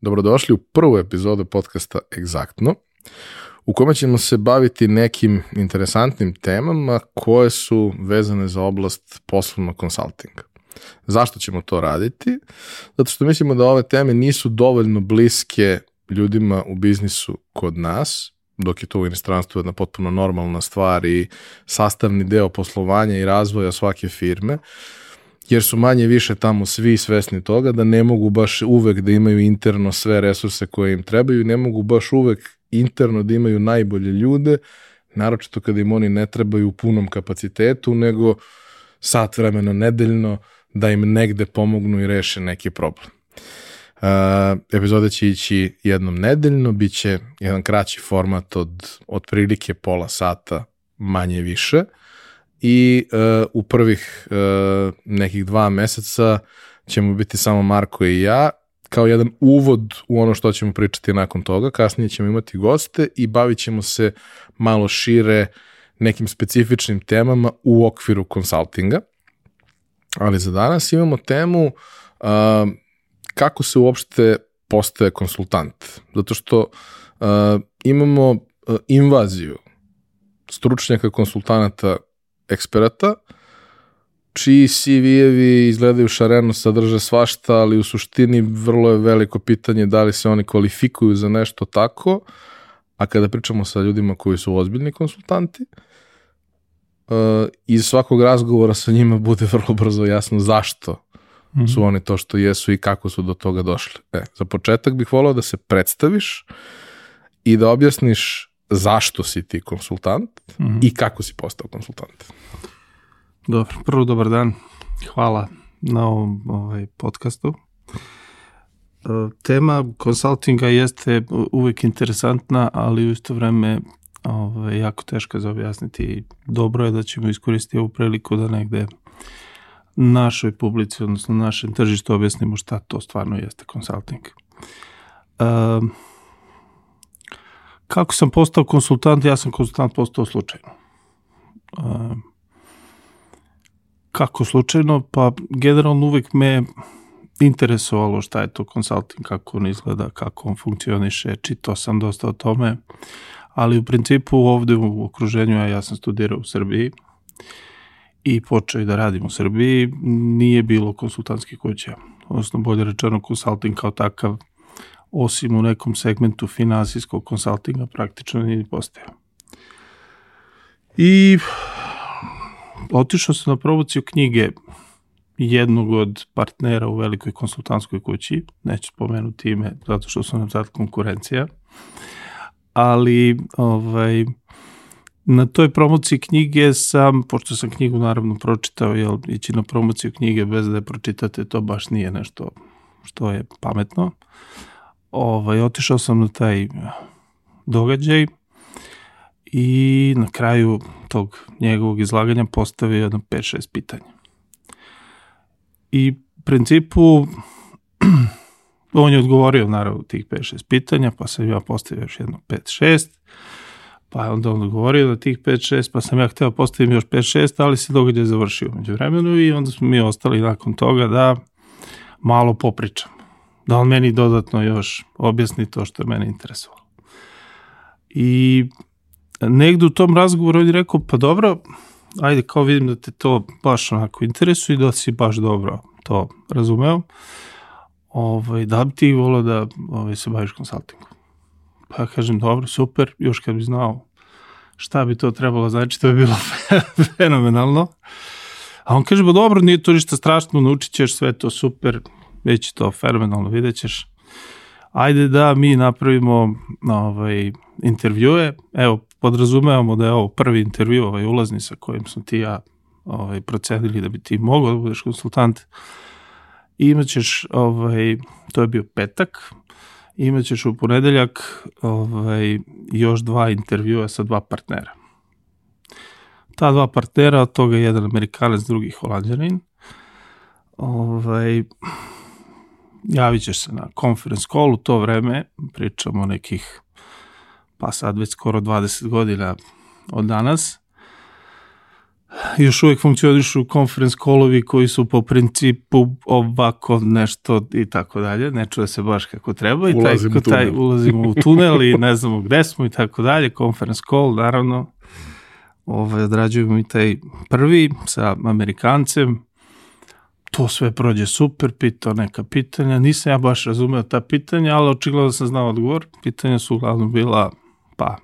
Dobrodošli u prvu epizodu podcasta Egzaktno, u kome ćemo se baviti nekim interesantnim temama koje su vezane za oblast poslovnog konsultinga. Zašto ćemo to raditi? Zato što mislimo da ove teme nisu dovoljno bliske ljudima u biznisu kod nas, dok je to u inostranstvu jedna potpuno normalna stvar i sastavni deo poslovanja i razvoja svake firme, jer su manje više tamo svi svesni toga da ne mogu baš uvek da imaju interno sve resurse koje im trebaju, ne mogu baš uvek interno da imaju najbolje ljude, naročito kada im oni ne trebaju u punom kapacitetu, nego sat vremena nedeljno da im negde pomognu i reše neki problem. Uh, epizoda će ići jednom nedeljno, bit će jedan kraći format od otprilike pola sata manje više i uh, u prvih uh, nekih dva meseca ćemo biti samo Marko i ja kao jedan uvod u ono što ćemo pričati nakon toga. Kasnije ćemo imati goste i bavit ćemo se malo šire nekim specifičnim temama u okviru konsultinga. Ali za danas imamo temu uh, kako se uopšte postaje konsultant. Zato što uh, imamo uh, invaziju stručnjaka, konsultanata, eksperata, čiji CV-evi izgledaju šareno, sadrže svašta, ali u suštini vrlo je veliko pitanje da li se oni kvalifikuju za nešto tako, a kada pričamo sa ljudima koji su ozbiljni konsultanti, uh, iz svakog razgovora sa njima bude vrlo brzo jasno zašto mm -hmm. su oni to što jesu i kako su do toga došli. E, za početak bih volao da se predstaviš i da objasniš zašto si ti konsultant mm -hmm. i kako si postao konsultant. Dobro, prvo dobar dan. Hvala na ovom ovaj, podcastu. E, tema konsultinga jeste uvek interesantna, ali u isto vreme ovaj, jako teška za objasniti. Dobro je da ćemo iskoristiti ovu priliku da negde našoj publici, odnosno našem tržištu objasnimo šta to stvarno jeste konsulting. Um, kako sam postao konsultant? Ja sam konsultant postao slučajno. Um, kako slučajno? Pa generalno uvek me interesovalo šta je to konsulting, kako on izgleda, kako on funkcioniše, čitao sam dosta o tome, ali u principu ovde u okruženju, a ja sam studirao u Srbiji, i počeo da radim u Srbiji, nije bilo konsultantskih kuća. Odnosno, bolje rečeno, konsulting kao takav, osim u nekom segmentu finansijskog konsultinga, praktično nije postao. I otišao sam na promociju knjige jednog od partnera u velikoj konsultantskoj kući, neću spomenuti ime zato što su nam sad konkurencija, ali ovaj, na toj promociji knjige sam, pošto sam knjigu naravno pročitao, jel, ići na promociju knjige bez da je pročitate, to baš nije nešto što je pametno. Ovaj, otišao sam na taj događaj i na kraju tog njegovog izlaganja postavio jedno 5-6 pitanja. I principu on je odgovorio naravno tih 5-6 pitanja, pa sam ja postavio još jedno 5-6 Pa onda on odgovorio na tih 5-6, pa sam ja hteo postaviti još 5-6, ali se događaj završio među vremenu i onda smo mi ostali nakon toga da malo popričam. Da on meni dodatno još objasni to što je mene interesovalo. I negde u tom razgovoru on je rekao, pa dobro, ajde kao vidim da te to baš onako interesuje i da si baš dobro to razumeo, ovaj, da bi ti volao da ovaj, se baviš konsultingom. Pa kažem, dobro, super, još kad bi znao šta bi to trebalo znači, to bi bilo fenomenalno. A on kaže, ba dobro, nije to ništa strašno, naučit ćeš sve to super, već to fenomenalno, vidjet ćeš. Ajde da mi napravimo ovaj, intervjue, evo, podrazumevamo da je ovo prvi intervju, ovaj ulazni sa kojim smo ti ja ovaj, procenili da bi ti mogao da budeš konsultant. I imaćeš, ovaj, to je bio petak, imaćeš u ponedeljak ovaj, još dva intervjua sa dva partnera. Ta dva partnera, od toga jedan Amerikanac, drugi Holandjanin, ovaj, javit ćeš se na conference call u to vreme, pričamo nekih, pa sad već skoro 20 godina od danas, još uvijek funkcionišu conference callovi koji su po principu ovako nešto i tako dalje, ne čuje se baš kako treba i taj, Ulazimo taj, tunel. ulazimo u tunel i ne znamo gde smo i tako dalje, conference call naravno, ovaj, odrađujemo i taj prvi sa Amerikancem, to sve prođe super, pitao neka pitanja, nisam ja baš razumeo ta pitanja, ali očigledno sam znao odgovor, pitanja su uglavnom bila, pa,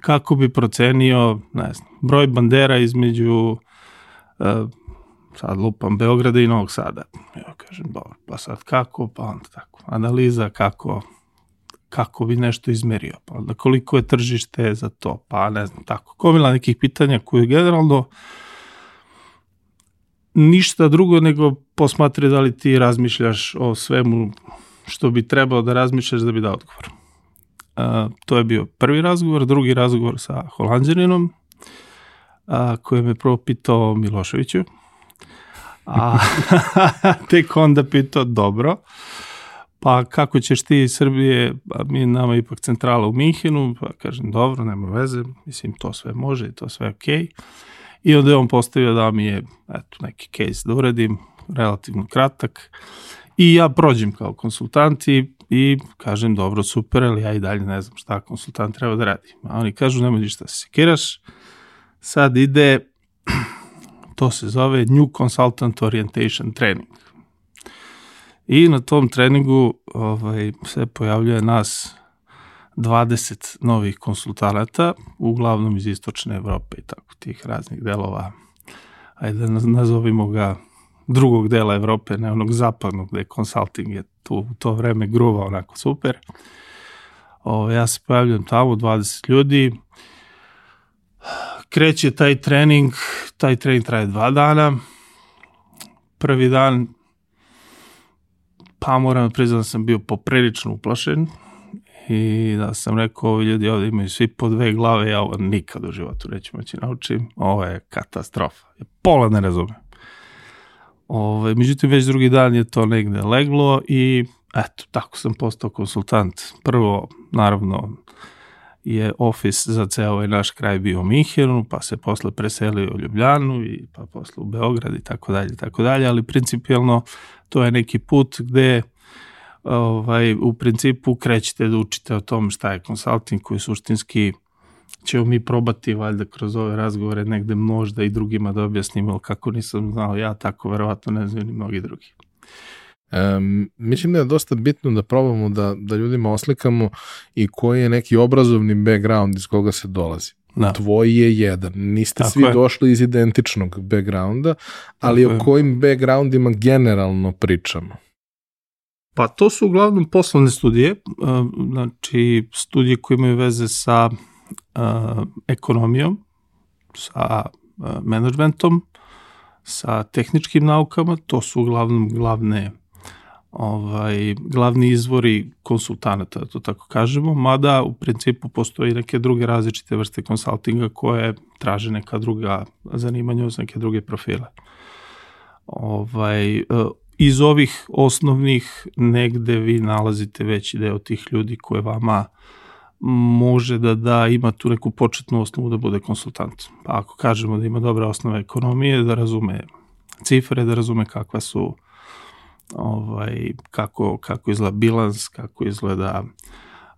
kako bi procenio, ne znam, broj bandera između uh, sad lupam Beograda i Novog Sada. Ja kažem, dobro, pa sad kako, pa onda tako. Analiza kako, kako bi nešto izmerio, pa onda koliko je tržište za to, pa ne znam, tako. Komila nekih pitanja koje generalno ništa drugo nego posmatri da li ti razmišljaš o svemu što bi trebao da razmišljaš da bi dao odgovor. Uh, to je bio prvi razgovor, drugi razgovor sa Holandjaninom, a, koji me prvo pitao Miloševiću, a tek onda pitao dobro, pa kako ćeš ti iz Srbije, a mi nama ipak centrala u Minhenu, pa kažem dobro, nema veze, mislim to sve može i to sve okej. Okay. I onda je on postavio da mi je eto, neki case da uradim, relativno kratak, i ja prođem kao konsultant i, i kažem dobro, super, ali ja i dalje ne znam šta konsultant treba da radi. A oni kažu nemoj ništa da se sekiraš, sad ide, to se zove New Consultant Orientation Training. I na tom treningu ovaj, se pojavljuje nas 20 novih konsultanata, uglavnom iz istočne Evrope i tako tih raznih delova, ajde nazovimo ga drugog dela Evrope, ne onog zapadnog, gde consulting je tu u to vreme gruva onako super. O, ja se pojavljam tamo, 20 ljudi, kreće taj trening, taj trening traje dva dana, prvi dan, pa moram da priznam da sam bio poprilično uplašen i da sam rekao, ovi ljudi ovde imaju svi po dve glave, ja ovo nikad u životu neću moći naučim, ovo je katastrofa, pola ne razumem. Ove, međutim, već drugi dan je to negde leglo i eto, tako sam postao konsultant. Prvo, naravno, je ofis za ceo ovaj naš kraj bio u Minhenu, pa se posle preselio u Ljubljanu i pa posle u Beograd i tako dalje tako dalje, ali principijalno to je neki put gde ovaj, u principu krećete da učite o tom šta je konsulting koji suštinski ćemo mi probati valjda kroz ove razgovore negde možda i drugima da objasnimo, ali kako nisam znao ja, tako verovatno ne znaju ni mnogi drugi. Um, mislim da je dosta bitno da probamo da, da ljudima oslikamo i koji je neki obrazovni background iz koga se dolazi. Da. Tvoj je jedan. Niste Tako svi je. došli iz identičnog backgrounda, ali Tako o je. kojim backgroundima generalno pričamo. Pa to su uglavnom poslovne studije, znači studije koje imaju veze sa ekonomijom, sa managementom, sa tehničkim naukama, to su uglavnom glavne ovaj, glavni izvori konsultanata, da to tako kažemo, mada u principu postoji neke druge različite vrste konsultinga koje traže neka druga zanimanja uz neke druge profile. Ovaj, iz ovih osnovnih negde vi nalazite veći deo tih ljudi koje vama može da da ima tu neku početnu osnovu da bude konsultant. Pa ako kažemo da ima dobre osnove ekonomije, da razume cifre, da razume kakva su ovaj, kako, kako izgleda bilans, kako izgleda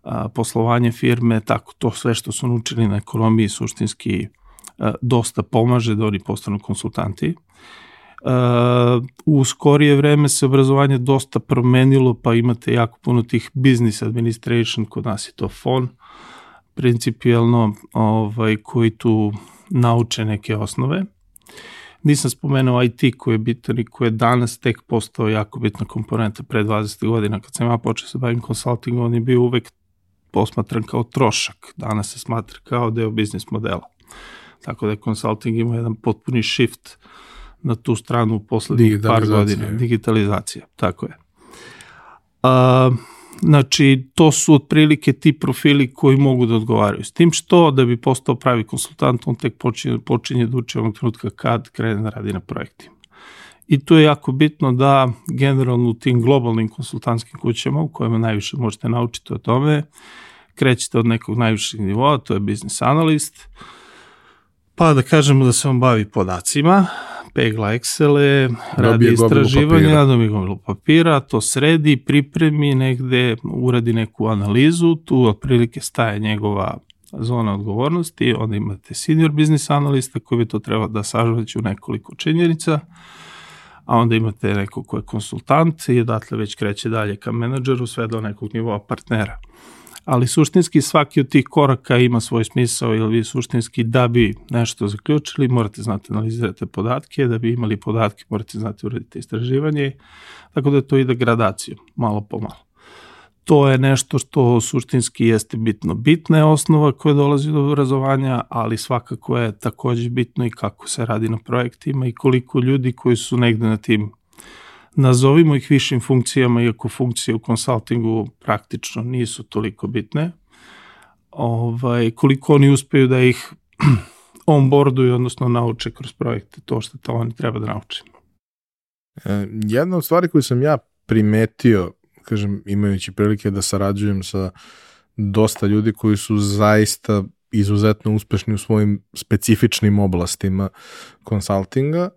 a, poslovanje firme, tako to sve što su naučili na ekonomiji suštinski a, dosta pomaže da oni postanu konsultanti. U skorije vreme se obrazovanje dosta promenilo, pa imate jako puno tih business administration, kod nas je to FON, principijalno ovaj, koji tu nauče neke osnove. Nisam spomenuo IT koji je bitan i koji je danas tek postao jako bitna komponenta pre 20 godina. Kad sam ja počeo se bavim konsultingom, on je bio uvek posmatran kao trošak. Danas se smatra kao deo biznis modela. Tako da je konsulting imao jedan potpuni shift na tu stranu u poslednjih par godina. Digitalizacija, tako je. A, znači, to su otprilike ti profili koji mogu da odgovaraju. S tim što, da bi postao pravi konsultant, on tek počinje, počinje da uči ovog trenutka kad krene da radi na projektima. I tu je jako bitno da generalno u tim globalnim konsultantskim kućama u kojima najviše možete naučiti o tome, krećete od nekog najvišeg nivoa, to je business analyst, Pa da kažemo da se on bavi podacima, pegla Excele, radi papira. dobije gomilu papira, to sredi, pripremi negde, uradi neku analizu, tu otprilike staje njegova zona odgovornosti, onda imate senior business analista koji bi to trebao da sažvaće u nekoliko činjenica, a onda imate neko ko je konsultant i odatle već kreće dalje ka menadžeru sve do nekog nivoa partnera. Ali suštinski svaki od tih koraka ima svoj smisao ili vi suštinski da bi nešto zaključili morate znati analizirate podatke, da bi imali podatke morate znati uraditi istraživanje, tako da to ide gradacijom, malo po malo. To je nešto što suštinski jeste bitno. Bitna je osnova koja dolazi do obrazovanja, ali svakako je takođe bitno i kako se radi na projektima i koliko ljudi koji su negde na tim nazovimo ih višim funkcijama, iako funkcije u konsultingu praktično nisu toliko bitne, ovaj, koliko oni uspeju da ih onboarduju, odnosno nauče kroz projekte, to što to oni treba da nauče. E, Jedna od stvari koju sam ja primetio, kažem, imajući prilike da sarađujem sa dosta ljudi koji su zaista izuzetno uspešni u svojim specifičnim oblastima konsultinga,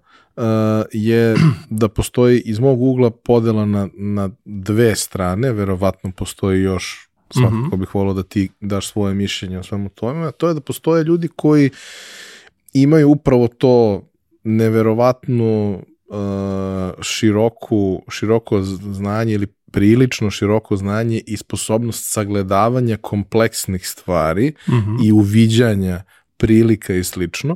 je da postoji iz mog ugla podela na, na dve strane, verovatno postoji još svakako mm -hmm. bih volao da ti daš svoje mišljenje o svemu tome, a to je da postoje ljudi koji imaju upravo to neverovatno uh, široku, široko znanje ili prilično široko znanje i sposobnost sagledavanja kompleksnih stvari mm -hmm. i uviđanja prilika i slično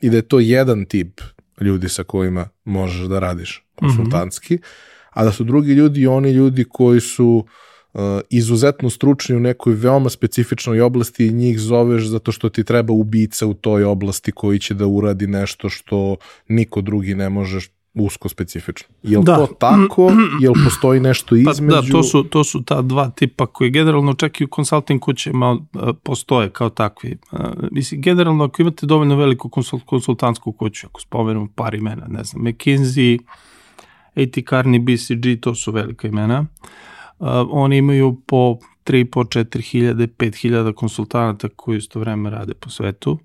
i da je to jedan tip ljudi sa kojima možeš da radiš konsultantski, mm -hmm. a da su drugi ljudi oni ljudi koji su uh, izuzetno stručni u nekoj veoma specifičnoj oblasti i njih zoveš zato što ti treba ubica u toj oblasti koji će da uradi nešto što niko drugi ne može usko specifično. Je li da. to tako? Je li postoji nešto između? Pa da, to su, to su ta dva tipa koji generalno čak i u consulting kućama postoje kao takvi. Mislim, generalno ako imate dovoljno veliku konsult, konsultantsku kuću, ako spomenemo par imena, ne znam, McKinsey, AT Carney, BCG, to su velika imena. Oni imaju po 3, po 4 hiljade, 5 hiljada konsultanata koji isto vreme rade po svetu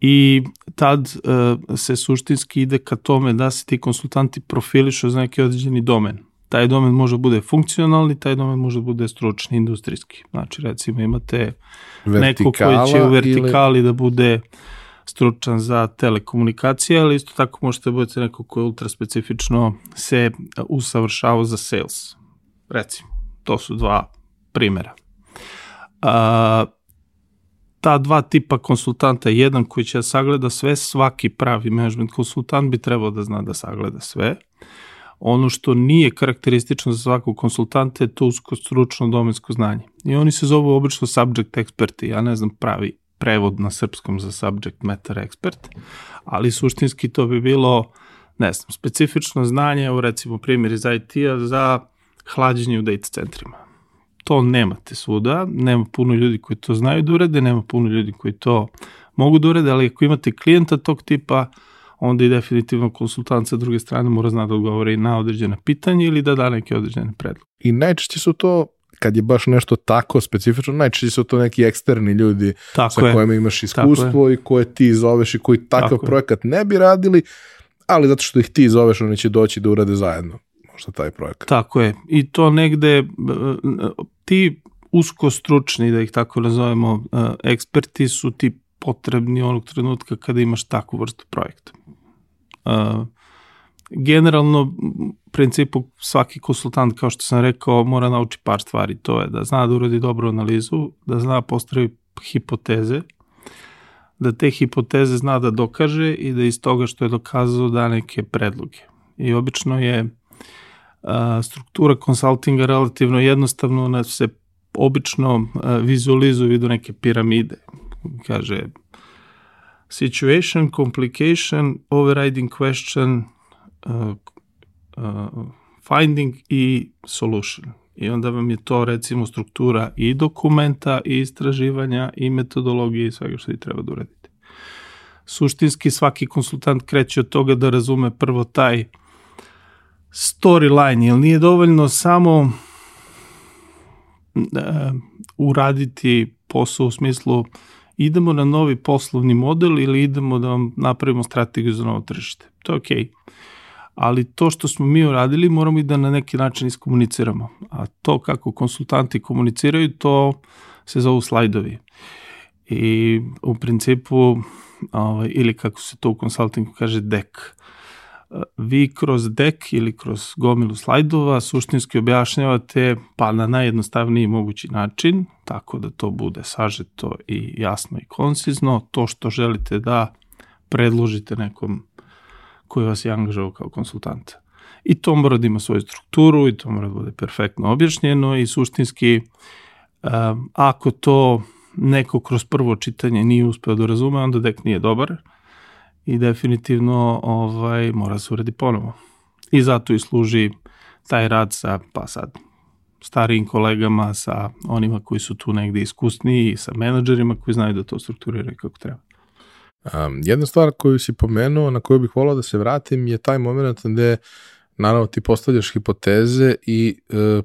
i tad uh, se suštinski ide ka tome da se ti konsultanti profilišu za neki određeni domen. Taj domen može da bude funkcionalni, taj domen može da bude stručni, industrijski. Znači, recimo, imate Vertikala neko koji će u vertikali ili... da bude stručan za telekomunikacije, ali isto tako možete da budete neko koji ultra specifično se usavršava za sales. Recimo, to su dva primera. Uh, ta dva tipa konsultanta, jedan koji će da sagleda sve, svaki pravi management konsultant bi trebao da zna da sagleda sve. Ono što nije karakteristično za svakog konsultanta je to usko stručno domensko znanje. I oni se zovu obično subject experti, ja ne znam pravi prevod na srpskom za subject matter expert, ali suštinski to bi bilo, ne znam, specifično znanje, evo recimo primjer iz IT-a za hlađenje u data centrima to nemate svuda, nema puno ljudi koji to znaju da urede, nema puno ljudi koji to mogu da urede, ali ako imate klijenta tog tipa, onda i definitivno konsultant sa druge strane mora zna da odgovore i na određena pitanja ili da da neke određene predloge. I najčešće su to kad je baš nešto tako specifično, najčešće su to neki eksterni ljudi tako sa je. kojima imaš iskustvo i koje ti zoveš i koji takav tako projekat je. ne bi radili, ali zato što ih ti zoveš, oni će doći da urade zajedno možda taj projekat. Tako je. I to negde ti usko stručni, da ih tako nazovemo, eksperti su ti potrebni onog trenutka kada imaš takvu vrstu projekta. Generalno, u principu, svaki konsultant, kao što sam rekao, mora nauči par stvari. To je da zna da uradi dobru analizu, da zna postavi hipoteze, da te hipoteze zna da dokaže i da iz toga što je dokazao da neke predloge. I obično je struktura konsultinga relativno jednostavno, ona se obično a, vizualizuju do neke piramide. Kaže, situation, complication, overriding question, uh, uh, finding i solution. I onda vam je to recimo struktura i dokumenta i istraživanja i metodologije i svega što ti treba da uradite. Suštinski svaki konsultant kreće od toga da razume prvo taj storyline, jer nije dovoljno samo uh, uraditi posao u smislu idemo na novi poslovni model ili idemo da vam napravimo strategiju za novo tržište. To je okej. Okay. Ali to što smo mi uradili moramo i da na neki način iskomuniciramo. A to kako konsultanti komuniciraju, to se zovu slajdovi. I u principu, ovaj, ili kako se to u konsultingu kaže, dek vi kroz dek ili kroz gomilu slajdova suštinski objašnjavate pa na najjednostavniji mogući način, tako da to bude sažeto i jasno i koncizno, to što želite da predložite nekom koji vas je angažao kao konsultanta. I to mora da ima svoju strukturu i to mora da bude perfektno objašnjeno i suštinski um, ako to neko kroz prvo čitanje nije uspeo da razume, onda dek nije dobar, i definitivno ovaj, mora se uredi ponovo. I zato i služi taj rad sa, pa sad, starijim kolegama, sa onima koji su tu negde iskusniji, sa menadžerima koji znaju da to strukturiraju kako treba. Um, jedna stvar koju si pomenuo, na koju bih volao da se vratim, je taj moment gde naravno ti postavljaš hipoteze i uh,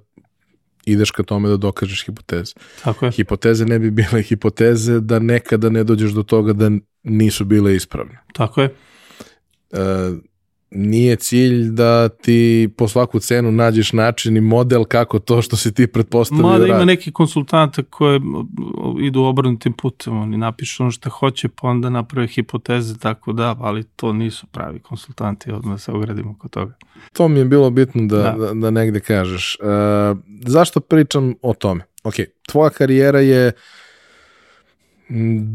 ideš ka tome da dokažeš hipoteze. Tako je. Hipoteze ne bi bile hipoteze da nekada ne dođeš do toga da nisu bile ispravne. Tako je. E, nije cilj da ti po svaku cenu nađeš način i model kako to što si ti pretpostavio Mada ima neki konsultanta koje idu obrnutim putem, oni napišu ono što hoće pa onda naprave hipoteze tako da, ali to nisu pravi konsultanti, odmah se ogradimo kod toga. To mi je bilo bitno da, da. da, da negde kažeš. E, zašto pričam o tome? Ok, tvoja karijera je uh,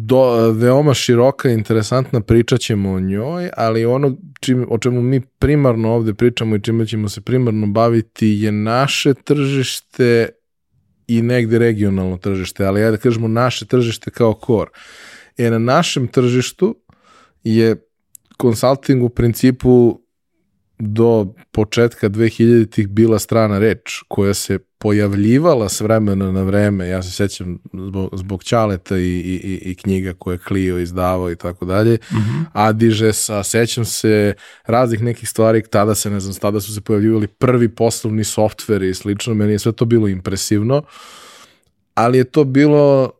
do, veoma široka, interesantna, pričat ćemo o njoj, ali ono čim, o čemu mi primarno ovde pričamo i čime ćemo se primarno baviti je naše tržište i negde regionalno tržište, ali ajde da kažemo naše tržište kao kor. E, na našem tržištu je konsulting u principu do početka 2000-ih bila strana reč koja se pojavljivala s vremena na vreme, ja se sećam zbog, zbog Ćaleta i, i, i knjiga koje je Clio izdavao i tako dalje, mhm. Adiže sa, sećam se raznih nekih stvari, tada se, ne znam, tada su se pojavljivali prvi poslovni softveri i slično, meni je sve to bilo impresivno, ali je to bilo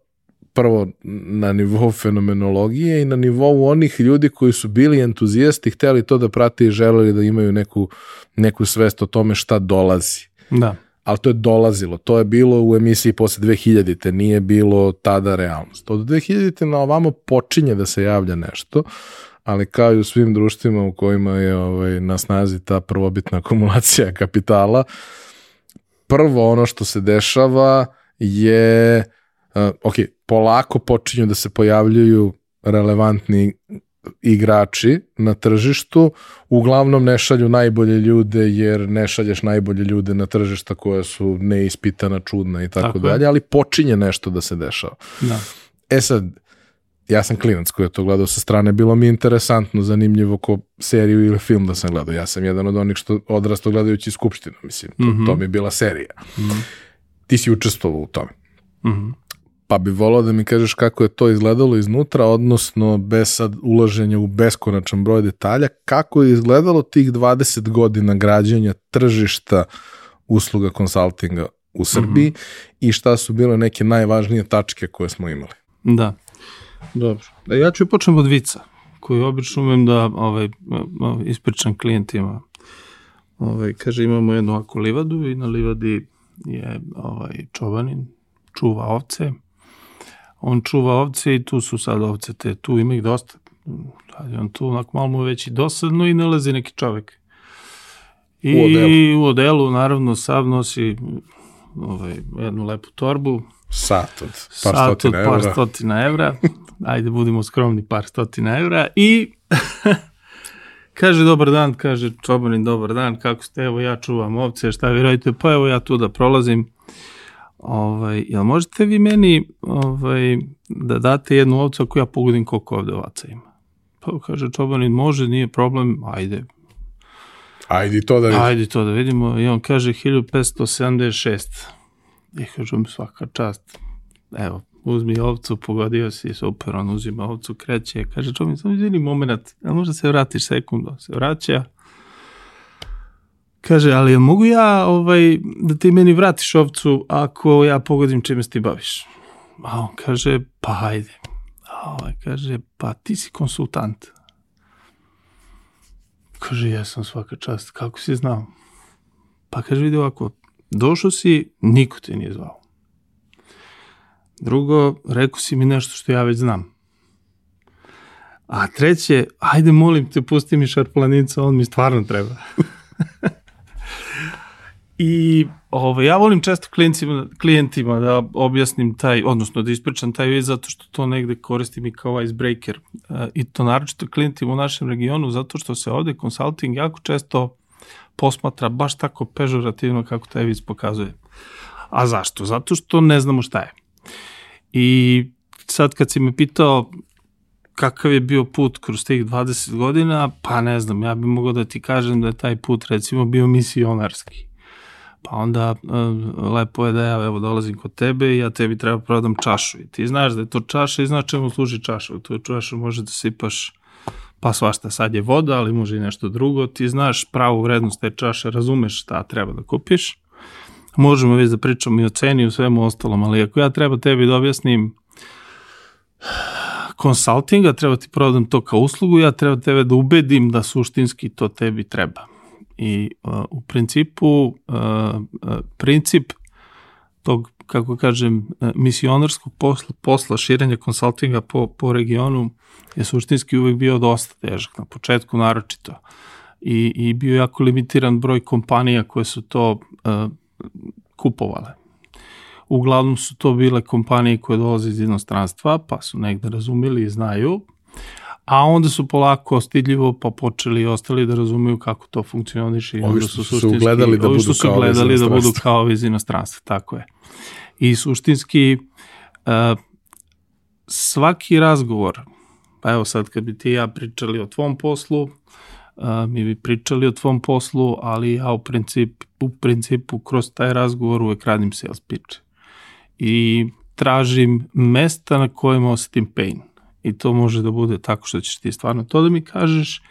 prvo na nivou fenomenologije i na nivou onih ljudi koji su bili entuzijasti, hteli to da prate i želeli da imaju neku, neku svest o tome šta dolazi. Da. Ali to je dolazilo, to je bilo u emisiji posle 2000-te, nije bilo tada realnost. Od 2000-te na ovamo počinje da se javlja nešto, ali kao i u svim društvima u kojima je ovaj, na snazi ta prvobitna akumulacija kapitala, prvo ono što se dešava je uh, ok, polako počinju da se pojavljuju relevantni igrači na tržištu, uglavnom ne šalju najbolje ljude jer ne šalješ najbolje ljude na tržišta koja su neispitana, čudna i tako, dalje, ali počinje nešto da se dešava. Da. E sad, ja sam klinac koji je to gledao sa strane, bilo mi interesantno, zanimljivo ko seriju ili film da sam gledao. Ja sam jedan od onih što odrasto gledajući Skupštinu, mislim, to, mm -hmm. to mi je bila serija. Mm -hmm. Ti si učestvovao u tome. Mm -hmm pa bi volao da mi kažeš kako je to izgledalo iznutra, odnosno bez sad ulaženja u beskonačan broj detalja, kako je izgledalo tih 20 godina građanja tržišta usluga konsultinga u Srbiji mm -hmm. i šta su bile neke najvažnije tačke koje smo imali. Da, dobro. Da, ja ću počnem od vica, koji obično umem da ovaj, ovaj, ispričam klijentima. Ovaj, kaže, imamo jednu ako livadu i na livadi je ovaj, čovanin, čuva ovce, on čuva ovce i tu su sad ovce te, tu ima ih dosta. Je on tu onako malo mu već i dosadno i nalazi neki čovek. I u odelu, u odelu naravno sav nosi ovaj, jednu lepu torbu. Sat od par Sat stotina evra. par stotina evra. Ajde, budimo skromni, par stotina evra. I kaže, dobar dan, kaže čobanin, dobar dan, kako ste, evo ja čuvam ovce, šta vi radite? Pa evo ja tu da prolazim Ovaj, jel možete vi meni ovaj, da date jednu ovcu ako ja pogodim koliko ovde ovaca ima? Pa kaže čobanin, može, nije problem, ajde. Ajde to da vidimo. Ajde to da vidimo. I on kaže 1576. I kažem svaka čast. Evo, uzmi ovcu, pogodio si, super, on uzima ovcu, kreće. Kaže čobanin, samo izvini moment, a možda se vratiš sekundu. Se vraća, Kaže, ali mogu ja ovaj, da ti meni vratiš ovcu ako ja pogodim čime se ti baviš? A on kaže, pa hajde. A ovaj kaže, pa ti si konsultant. Kaže, ja sam svaka čast, kako si znao? Pa kaže, vidi ovako, došao si, niko te nije zvao. Drugo, rekao si mi nešto što ja već znam. A treće, ajde molim te, pusti mi šarplanica, on mi stvarno treba. I ovo, ja volim često klijentima, klijentima da objasnim taj, odnosno da ispričam taj vid zato što to negde koristim i kao icebreaker. E, I to naročito klijentima u našem regionu zato što se ovde consulting jako često posmatra baš tako pežorativno kako taj vid pokazuje. A zašto? Zato što ne znamo šta je. I sad kad si me pitao kakav je bio put kroz tih 20 godina, pa ne znam, ja bih mogao da ti kažem da je taj put recimo bio misionarski. Pa onda uh, lepo je da ja evo dolazim kod tebe i ja tebi treba prodam čašu i ti znaš da je to čaša i znaš čemu služi čaša. U tu čašu može da sipaš pa svašta, sad je voda, ali može i nešto drugo. Ti znaš pravu vrednost te čaše, razumeš šta treba da kupiš. Možemo već da pričamo i o ceni i o svemu ostalom, ali ako ja treba tebi da objasnim konsultinga, treba ti prodam to kao uslugu, ja treba tebe da ubedim da suštinski to tebi treba. I uh, u principu, uh, princip tog, kako kažem, misionarskog posla, posla širenja konsultinga po, po regionu je suštinski uvek bio dosta težak, na početku naročito. I, i bio jako limitiran broj kompanija koje su to uh, kupovale. Uglavnom su to bile kompanije koje dolaze iz inostranstva, pa su negde razumeli i znaju, a onda su polako stidljivo pa počeli i ostali da razumeju kako to funkcioniše. Ovi što su, su gledali da budu što su gledali da budu kao iz inostranstva, tako je. I suštinski uh, svaki razgovor, pa evo sad kad bi ti ja pričali o tvom poslu, uh, mi bi pričali o tvom poslu, ali ja u, princip, u principu kroz taj razgovor uvek radim sales pitch i tražim mesta na kojima osetim pain. I to može da bude tako što ćeš ti stvarno to da mi kažeš,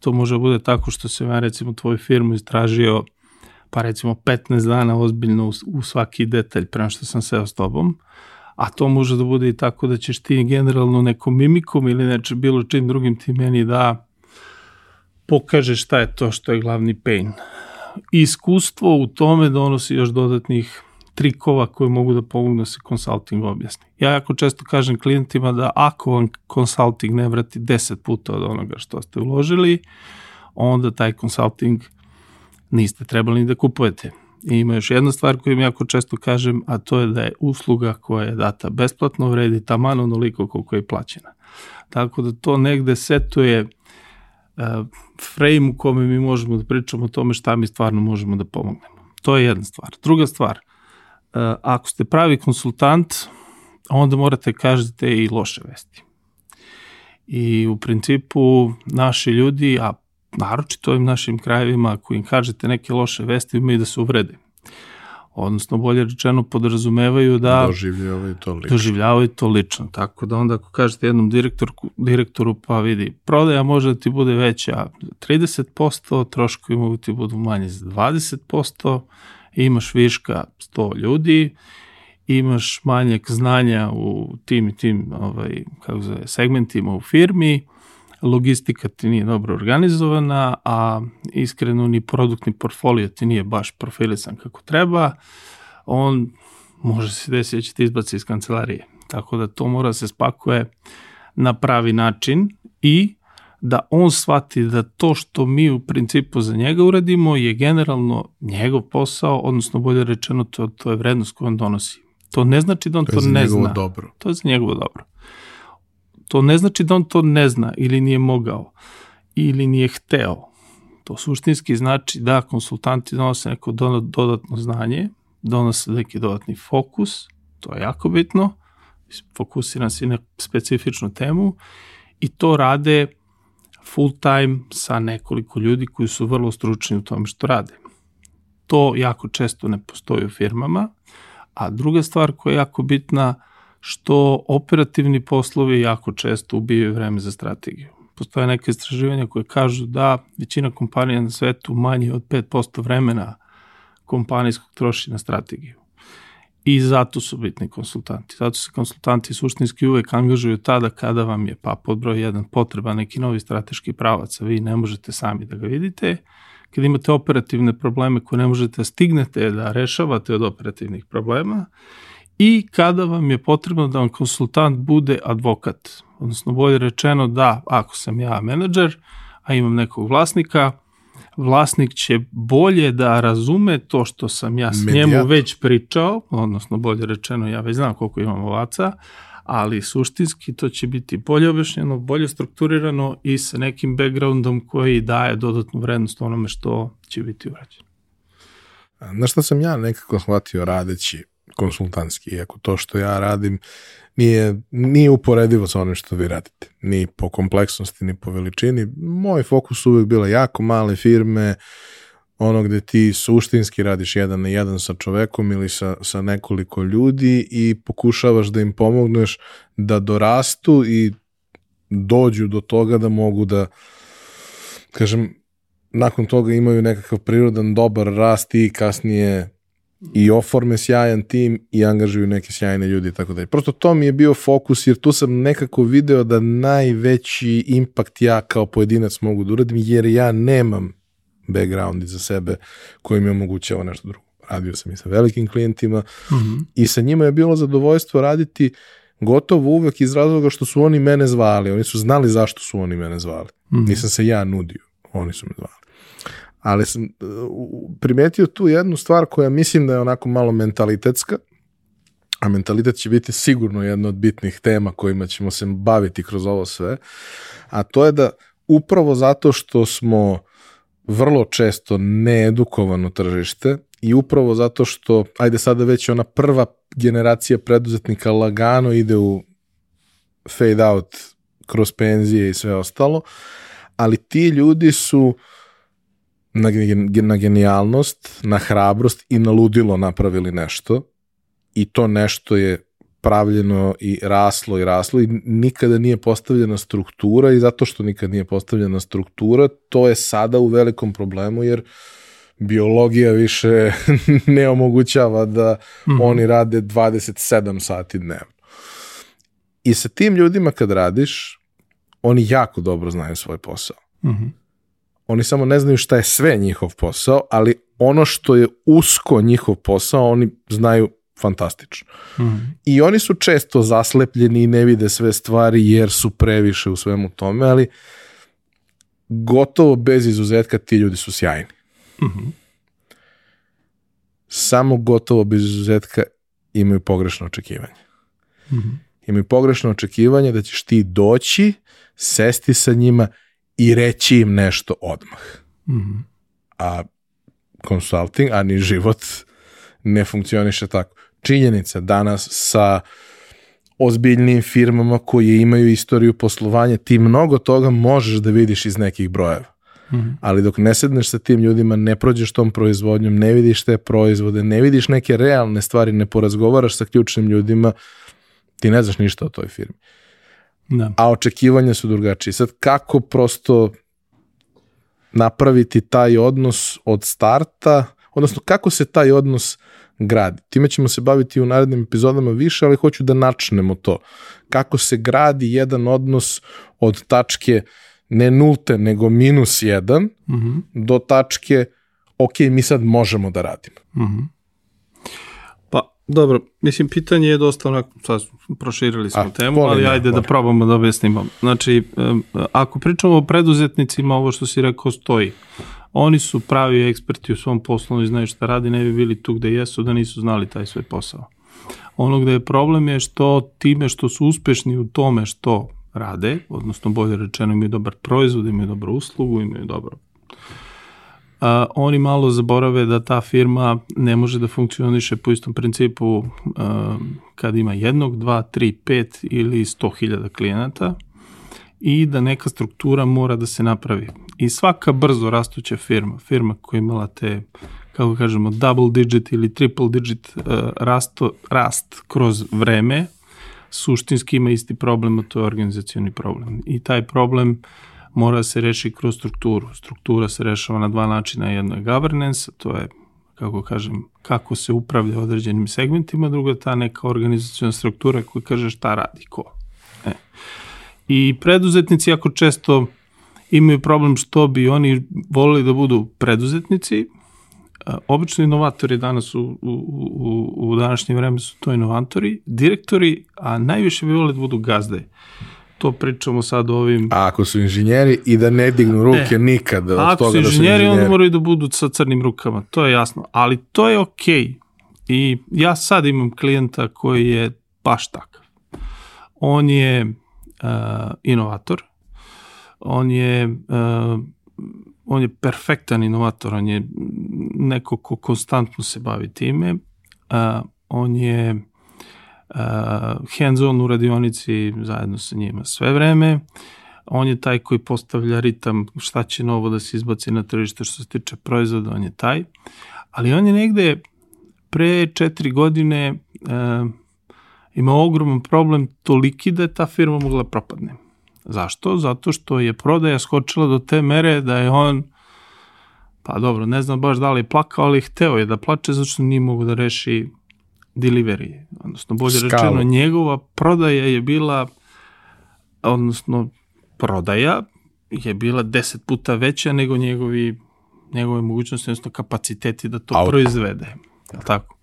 to može da bude tako što sam ja recimo tvoju firmu istražio pa recimo 15 dana ozbiljno u svaki detalj prema što sam seo s tobom, a to može da bude i tako da ćeš ti generalno nekom mimikom ili neče bilo čim drugim ti meni da pokažeš šta je to što je glavni pain. Iskustvo u tome donosi još dodatnih trikova koje mogu da pomognu da se consulting objasni. Ja jako često kažem klijentima da ako vam consulting ne vrati 10 puta od onoga što ste uložili, onda taj consulting niste trebali ni da kupujete. I ima još jedna stvar koju im jako često kažem, a to je da je usluga koja je data besplatno vredi taman onoliko koliko je plaćena. Tako da to negde setuje uh, frame u kome mi možemo da pričamo o tome šta mi stvarno možemo da pomognemo. To je jedna stvar. Druga stvar, ako ste pravi konsultant, onda morate kažete i loše vesti. I u principu naši ljudi, a naročito ovim našim krajevima, ako im kažete neke loše vesti, imaju da se uvrede. Odnosno, bolje rečeno, podrazumevaju da doživljavaju to lično. Doživljavaju to lično. Tako da onda ako kažete jednom direktoru, direktoru pa vidi, prodaja može da ti bude veća 30%, troškovi mogu ti budu manje za 20%, imaš viška 100 ljudi, imaš manjak znanja u tim i tim ovaj, kako zove, segmentima u firmi, logistika ti nije dobro organizovana, a iskreno ni produktni portfolio ti nije baš profilisan kako treba, on može se desiti da će ti izbaci iz kancelarije. Tako da to mora da se spakuje na pravi način i da on shvati da to što mi u principu za njega uradimo je generalno njegov posao, odnosno bolje rečeno to, to je vrednost koju on donosi. To ne znači da on to, to ne zna. dobro. To je za njegovo dobro. To ne znači da on to ne zna ili nije mogao ili nije hteo. To suštinski znači da konsultanti donose neko dodatno znanje, donose neki dodatni fokus, to je jako bitno, fokusiran se na specifičnu temu i to rade full time sa nekoliko ljudi koji su vrlo stručni u tome što rade. To jako često ne postoji u firmama, a druga stvar koja je jako bitna, što operativni poslovi jako često ubijaju vreme za strategiju. Postoje neke istraživanja koje kažu da većina kompanija na svetu manje od 5% vremena kompanijskog troši na strategiju. I zato su bitni konsultanti. Zato se konsultanti suštinski uvek angažuju tada kada vam je pa pod broj 1 potreba neki novi strateški pravac, a vi ne možete sami da ga vidite, kada imate operativne probleme koje ne možete da stignete da rešavate od operativnih problema i kada vam je potrebno da vam konsultant bude advokat, odnosno bolje rečeno da ako sam ja menadžer, a imam nekog vlasnika, vlasnik će bolje da razume to što sam ja s njemu već pričao, odnosno bolje rečeno ja već znam koliko imam ovaca, ali suštinski to će biti bolje objašnjeno, bolje strukturirano i sa nekim backgroundom koji daje dodatnu vrednost onome što će biti urađeno. Na što sam ja nekako shvatio radeći konsultantski, iako to što ja radim nije, nije uporedivo sa onim što vi radite. Ni po kompleksnosti, ni po veličini. Moj fokus uvek bila jako male firme, ono gde ti suštinski radiš jedan na jedan sa čovekom ili sa, sa nekoliko ljudi i pokušavaš da im pomogneš da dorastu i dođu do toga da mogu da kažem, nakon toga imaju nekakav prirodan dobar rast i kasnije i oforme sjajan tim i angažuju neke sjajne ljudi i tako dalje. Prosto to mi je bio fokus jer tu sam nekako video da najveći impakt ja kao pojedinac mogu da uradim jer ja nemam background iza sebe koji mi omogućava nešto drugo. Radio sam i sa velikim klijentima mm -hmm. i sa njima je bilo zadovoljstvo raditi gotovo uvek iz razloga što su oni mene zvali. Oni su znali zašto su oni mene zvali. Mm -hmm. Nisam se ja nudio. Oni su me zvali ali sam uh, primetio tu jednu stvar koja mislim da je onako malo mentalitetska, a mentalitet će biti sigurno jedna od bitnih tema kojima ćemo se baviti kroz ovo sve, a to je da upravo zato što smo vrlo često needukovano tržište i upravo zato što, ajde sada već ona prva generacija preduzetnika lagano ide u fade out kroz penzije i sve ostalo, ali ti ljudi su uh, na, na genijalnost, na hrabrost i na ludilo napravili nešto i to nešto je pravljeno i raslo i raslo i nikada nije postavljena struktura i zato što nikad nije postavljena struktura, to je sada u velikom problemu jer biologija više ne omogućava da mm -hmm. oni rade 27 sati dnevno. I sa tim ljudima kad radiš, oni jako dobro znaju svoj posao. Mm -hmm. Oni samo ne znaju šta je sve njihov posao, ali ono što je usko njihov posao, oni znaju fantastično. Mm. I oni su često zaslepljeni i ne vide sve stvari jer su previše u svemu tome, ali gotovo bez izuzetka ti ljudi su sjajni. Mm -hmm. Samo gotovo bez izuzetka imaju pogrešno očekivanje. Mm -hmm. Imaju pogrešno očekivanje da ćeš ti doći, sesti sa njima i reći im nešto odmah. Mm -hmm. A consulting, a ni život ne funkcioniše tako. Činjenica danas sa ozbiljnim firmama koje imaju istoriju poslovanja, ti mnogo toga možeš da vidiš iz nekih brojeva. Mm -hmm. Ali dok ne sedneš sa tim ljudima, ne prođeš tom proizvodnjom, ne vidiš te proizvode, ne vidiš neke realne stvari, ne porazgovaraš sa ključnim ljudima, ti ne znaš ništa o toj firmi. Da. A očekivanja su drugačije. Sad kako prosto napraviti taj odnos od starta, odnosno kako se taj odnos gradi. Time ćemo se baviti u narednim epizodama više, ali hoću da načnemo to. Kako se gradi jedan odnos od tačke ne nulte, nego minus jedan, mm -hmm. do tačke ok, mi sad možemo da radimo. Mm -hmm. Dobro, mislim, pitanje je dosta onako, sad proširili smo A, temu, ali ajde volim. da probamo da objasnimo. Znači, ako pričamo o preduzetnicima, ovo što si rekao stoji. Oni su pravi eksperti u svom poslu i znaju šta radi, ne bi bili tu gde jesu da nisu znali taj svoj posao. Ono gde je problem je što time što su uspešni u tome što rade, odnosno bolje rečeno imaju dobar proizvod, imaju dobru uslugu, imaju dobro a, oni malo zaborave da ta firma ne može da funkcioniše po istom principu a, kad ima jednog, dva, tri, pet ili sto hiljada klijenata i da neka struktura mora da se napravi. I svaka brzo rastuća firma, firma koja imala te, kako kažemo, double digit ili triple digit uh, rasto, rast kroz vreme, suštinski ima isti problem, a to je organizacioni problem. I taj problem uh, mora da se reši kroz strukturu. Struktura se rešava na dva načina. Jedno je governance, to je kako kažem, kako se upravlja određenim segmentima, druga ta neka organizacijona struktura koja kaže šta radi ko. E. I preduzetnici jako često imaju problem što bi oni volili da budu preduzetnici, obično inovatori danas u, u, u, u današnje vreme su to inovatori, direktori, a najviše bi volili da budu gazde. To pričamo sad o ovim... A ako su inženjeri i da ne dignu ruke e, nikada od toga da su inženjeri. Ako su inženjeri, onda moraju da budu sa crnim rukama, to je jasno. Ali to je okej. Okay. I ja sad imam klijenta koji je baš takav. On je uh, inovator, on je uh, on je perfektan inovator, on je neko ko konstantno se bavi time, uh, on je hands-on u radionici zajedno sa njima sve vreme, on je taj koji postavlja ritam šta će novo da se izbaci na tržište što se tiče proizvoda, on je taj, ali on je negde pre četiri godine uh, imao ogroman problem toliki da je ta firma mogla propadne. Zašto? Zato što je prodaja skočila do te mere da je on, pa dobro, ne znam baš da li je plakao, ali hteo je da plače zato što nije mogu da reši delivery. Odnosno, bolje Skalu. rečeno, njegova prodaja je bila, odnosno, prodaja je bila deset puta veća nego njegovi, njegove mogućnosti, odnosno kapaciteti da to Auto. proizvede. Je tako?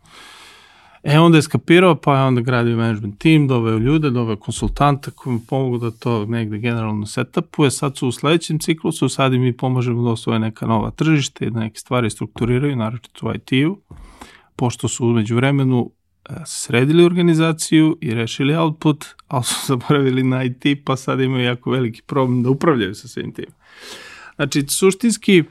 E onda je skapirao, pa je onda gradio management team, doveo ljude, doveo konsultanta koji mu pomogu da to negde generalno setupuje. Sad su u sledećem ciklusu, sad im mi pomožemo da osvoje neka nova tržište i da neke stvari strukturiraju, naročito u IT-u, pošto su umeđu vremenu sredili organizaciju i rešili output, ali su zaboravili na IT, pa sad imaju jako veliki problem da upravljaju sa svim tim. Znači, suštinski,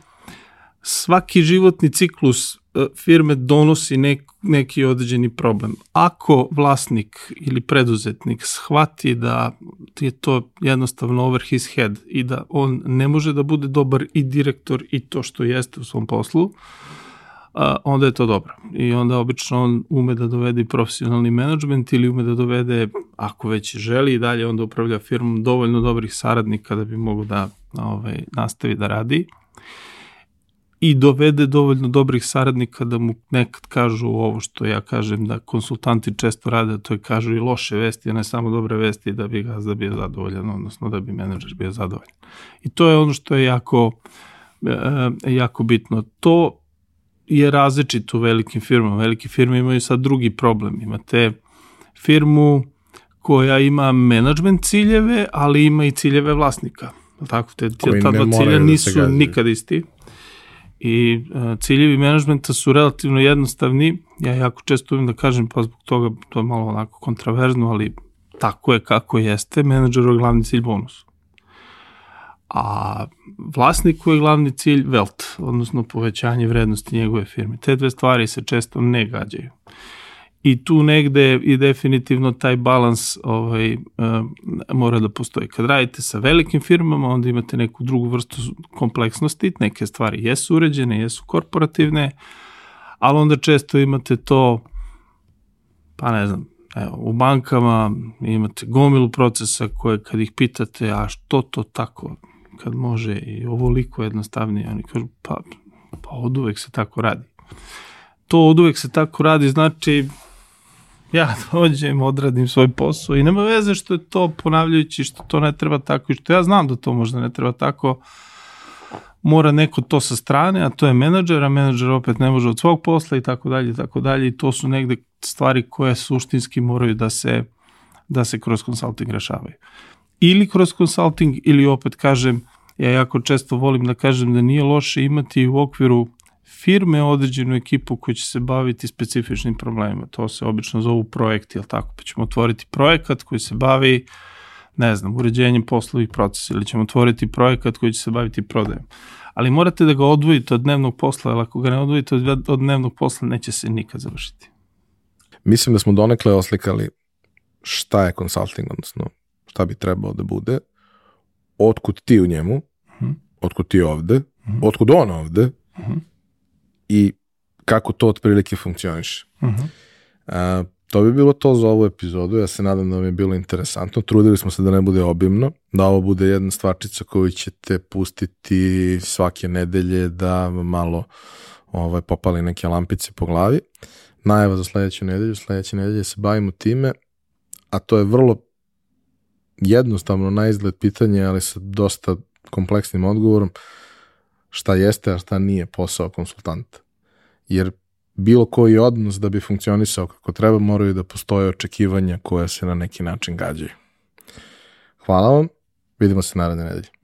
svaki životni ciklus e, firme donosi nek, neki određeni problem. Ako vlasnik ili preduzetnik shvati da je to jednostavno over his head i da on ne može da bude dobar i direktor i to što jeste u svom poslu, onda je to dobro. I onda obično on ume da dovede profesionalni menadžment ili ume da dovede, ako već želi i dalje onda upravlja firmom, dovoljno dobrih saradnika da bi mogu da ovaj, nastavi da radi i dovede dovoljno dobrih saradnika da mu nekad kažu ovo što ja kažem da konsultanti često rade, to je kažu i loše vesti, a ne samo dobre vesti da bi gazda bio zadovoljan, odnosno da bi menadžer bio zadovoljan. I to je ono što je jako, e, jako bitno. To je različito u velikim firmama. Velike firme imaju sad drugi problem. Imate firmu koja ima menadžment ciljeve, ali ima i ciljeve vlasnika. Tako, te, te ta dva cilja da nisu da nikad isti i uh, ciljevi menadžmenta su relativno jednostavni. Ja jako često uvijek da kažem, pa zbog toga to je malo onako kontraverzno, ali tako je kako jeste, menadžerov glavni cilj bonus. A vlasniku je glavni cilj velt, odnosno povećanje vrednosti njegove firme. Te dve stvari se često ne gađaju i tu negde i definitivno taj balans ovaj, uh, mora da postoji. Kad radite sa velikim firmama, onda imate neku drugu vrstu kompleksnosti, neke stvari jesu uređene, jesu korporativne, ali onda često imate to, pa ne znam, evo, u bankama imate gomilu procesa koje kad ih pitate, a što to tako, kad može i ovoliko jednostavnije, oni kažu, pa, pa od uvek se tako radi. To od uvek se tako radi, znači ja dođem, odradim svoj posao i nema veze što je to ponavljajući, što to ne treba tako i što ja znam da to možda ne treba tako, mora neko to sa strane, a to je menadžer, a menadžer opet ne može od svog posla i tako dalje i tako dalje i to su negde stvari koje suštinski moraju da se da se kroz consulting rešavaju. Ili kroz consulting ili opet kažem, ja jako često volim da kažem da nije loše imati u okviru firme određenu ekipu koja će se baviti specifičnim problemima. To se obično zovu projekti, jel tako? Pa ćemo otvoriti projekat koji se bavi ne znam, uređenjem poslovih procesa ili ćemo otvoriti projekat koji će se baviti prodajom. Ali morate da ga odvojite od dnevnog posla, jer ako ga ne odvojite od, od dnevnog posla, neće se nikad završiti. Mislim da smo donekle oslikali šta je consulting, odnosno šta bi trebao da bude, otkud ti u njemu. -huh. otkud ti ovde. -huh. otkud on ovde. -huh i kako to otprilike funkcioniše. Uh -huh. A, to bi bilo to za ovu epizodu, ja se nadam da vam je bilo interesantno, trudili smo se da ne bude obimno, da ovo bude jedna stvarčica koju ćete pustiti svake nedelje da malo ovaj, popali neke lampice po glavi. Najava za sledeću nedelju, sledeće nedelje se bavimo time, a to je vrlo jednostavno na izgled pitanje, ali sa dosta kompleksnim odgovorom, šta jeste, a šta nije posao konsultanta. Jer bilo koji odnos da bi funkcionisao kako treba, moraju da postoje očekivanja koja se na neki način gađaju. Hvala vam, vidimo se naredne nedelje.